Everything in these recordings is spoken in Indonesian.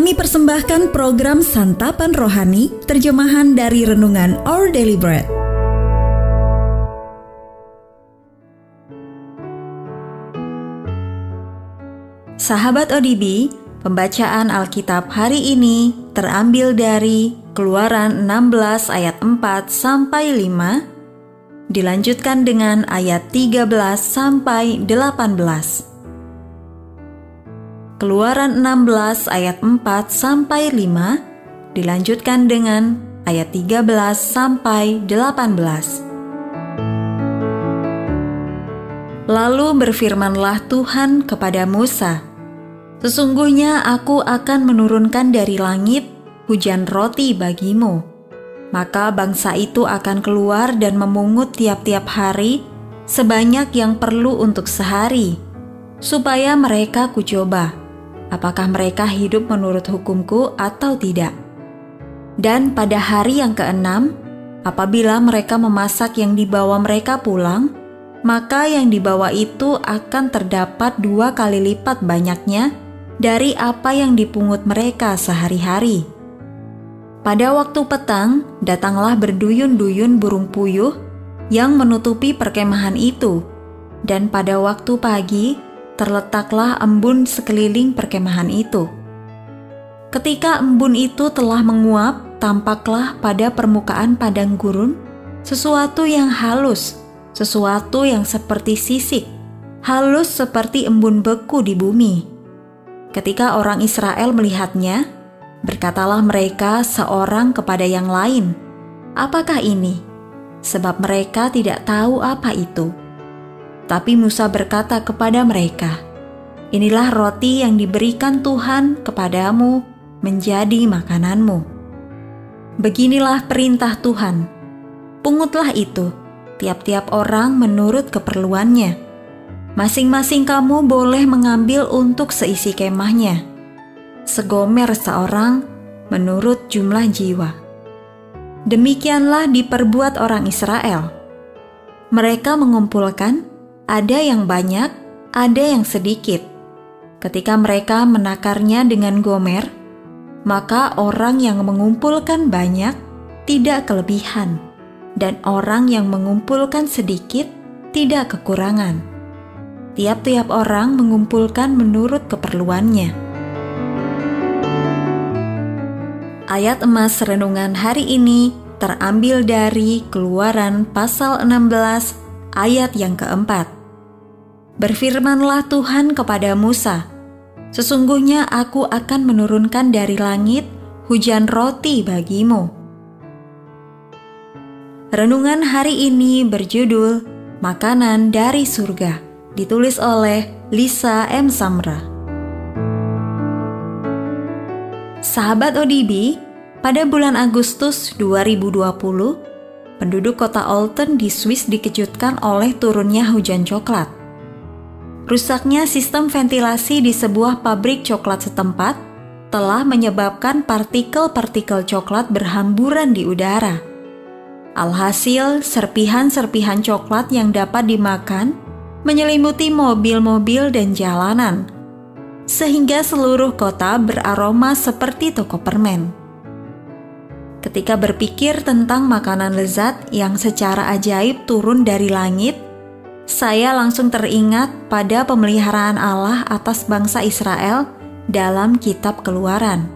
Kami persembahkan program Santapan Rohani, terjemahan dari Renungan Our Daily Bread. Sahabat ODB, pembacaan Alkitab hari ini terambil dari Keluaran 16 ayat 4 sampai 5, dilanjutkan dengan ayat 13 sampai 18. Keluaran 16 ayat 4 sampai 5 dilanjutkan dengan ayat 13 sampai 18. Lalu berfirmanlah Tuhan kepada Musa, Sesungguhnya aku akan menurunkan dari langit hujan roti bagimu. Maka bangsa itu akan keluar dan memungut tiap-tiap hari sebanyak yang perlu untuk sehari, supaya mereka kucoba apakah mereka hidup menurut hukumku atau tidak. Dan pada hari yang keenam, apabila mereka memasak yang dibawa mereka pulang, maka yang dibawa itu akan terdapat dua kali lipat banyaknya dari apa yang dipungut mereka sehari-hari. Pada waktu petang, datanglah berduyun-duyun burung puyuh yang menutupi perkemahan itu, dan pada waktu pagi, terletaklah embun sekeliling perkemahan itu. Ketika embun itu telah menguap, tampaklah pada permukaan padang gurun sesuatu yang halus, sesuatu yang seperti sisik, halus seperti embun beku di bumi. Ketika orang Israel melihatnya, berkatalah mereka seorang kepada yang lain, "Apakah ini?" Sebab mereka tidak tahu apa itu. Tapi Musa berkata kepada mereka, "Inilah roti yang diberikan Tuhan kepadamu menjadi makananmu. Beginilah perintah Tuhan: pungutlah itu, tiap-tiap orang menurut keperluannya. Masing-masing kamu boleh mengambil untuk seisi kemahnya, segomer seorang menurut jumlah jiwa." Demikianlah diperbuat orang Israel. Mereka mengumpulkan ada yang banyak, ada yang sedikit. Ketika mereka menakarnya dengan gomer, maka orang yang mengumpulkan banyak tidak kelebihan, dan orang yang mengumpulkan sedikit tidak kekurangan. Tiap-tiap orang mengumpulkan menurut keperluannya. Ayat emas renungan hari ini terambil dari Keluaran pasal 16 ayat yang keempat. Berfirmanlah Tuhan kepada Musa, Sesungguhnya aku akan menurunkan dari langit hujan roti bagimu. Renungan hari ini berjudul Makanan dari Surga, ditulis oleh Lisa M. Samra. Sahabat ODB, pada bulan Agustus 2020, penduduk kota Olten di Swiss dikejutkan oleh turunnya hujan coklat. Rusaknya sistem ventilasi di sebuah pabrik coklat setempat telah menyebabkan partikel-partikel coklat berhamburan di udara. Alhasil, serpihan-serpihan coklat yang dapat dimakan menyelimuti mobil-mobil dan jalanan, sehingga seluruh kota beraroma seperti toko permen. Ketika berpikir tentang makanan lezat yang secara ajaib turun dari langit, saya langsung teringat pada pemeliharaan Allah atas bangsa Israel dalam Kitab Keluaran.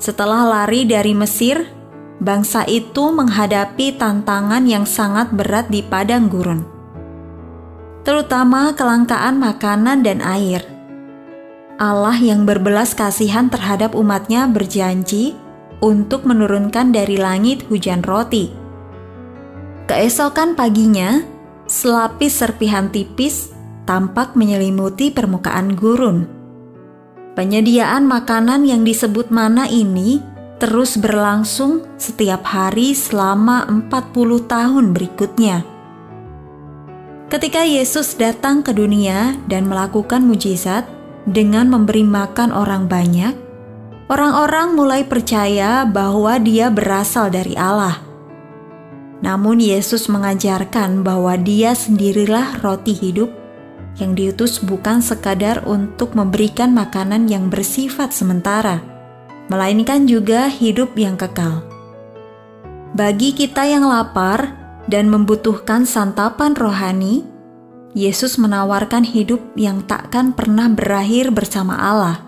Setelah lari dari Mesir, bangsa itu menghadapi tantangan yang sangat berat di padang gurun, terutama kelangkaan makanan dan air. Allah yang berbelas kasihan terhadap umatnya berjanji untuk menurunkan dari langit hujan roti. Keesokan paginya, selapis serpihan tipis tampak menyelimuti permukaan gurun. Penyediaan makanan yang disebut mana ini terus berlangsung setiap hari selama 40 tahun berikutnya. Ketika Yesus datang ke dunia dan melakukan mujizat dengan memberi makan orang banyak, orang-orang mulai percaya bahwa Dia berasal dari Allah. Namun Yesus mengajarkan bahwa dia sendirilah roti hidup yang diutus bukan sekadar untuk memberikan makanan yang bersifat sementara, melainkan juga hidup yang kekal. Bagi kita yang lapar dan membutuhkan santapan rohani, Yesus menawarkan hidup yang takkan pernah berakhir bersama Allah.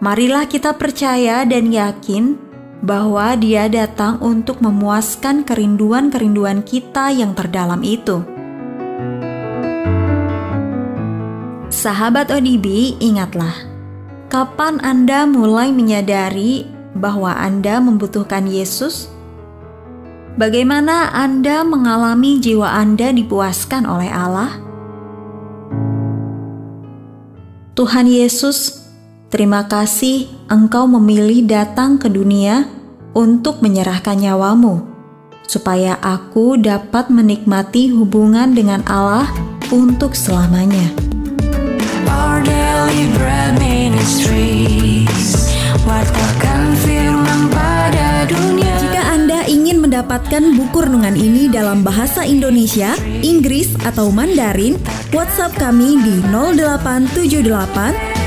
Marilah kita percaya dan yakin bahwa Dia datang untuk memuaskan kerinduan-kerinduan kita yang terdalam itu. Sahabat ODB, ingatlah, kapan Anda mulai menyadari bahwa Anda membutuhkan Yesus? Bagaimana Anda mengalami jiwa Anda dipuaskan oleh Allah? Tuhan Yesus, terima kasih Engkau memilih datang ke dunia untuk menyerahkan nyawamu, supaya aku dapat menikmati hubungan dengan Allah untuk selamanya. Our Daily Bread Ministries Wartakan firman pada dunia Jika Anda ingin mendapatkan buku renungan ini dalam bahasa Indonesia, Inggris, atau Mandarin, WhatsApp kami di 0878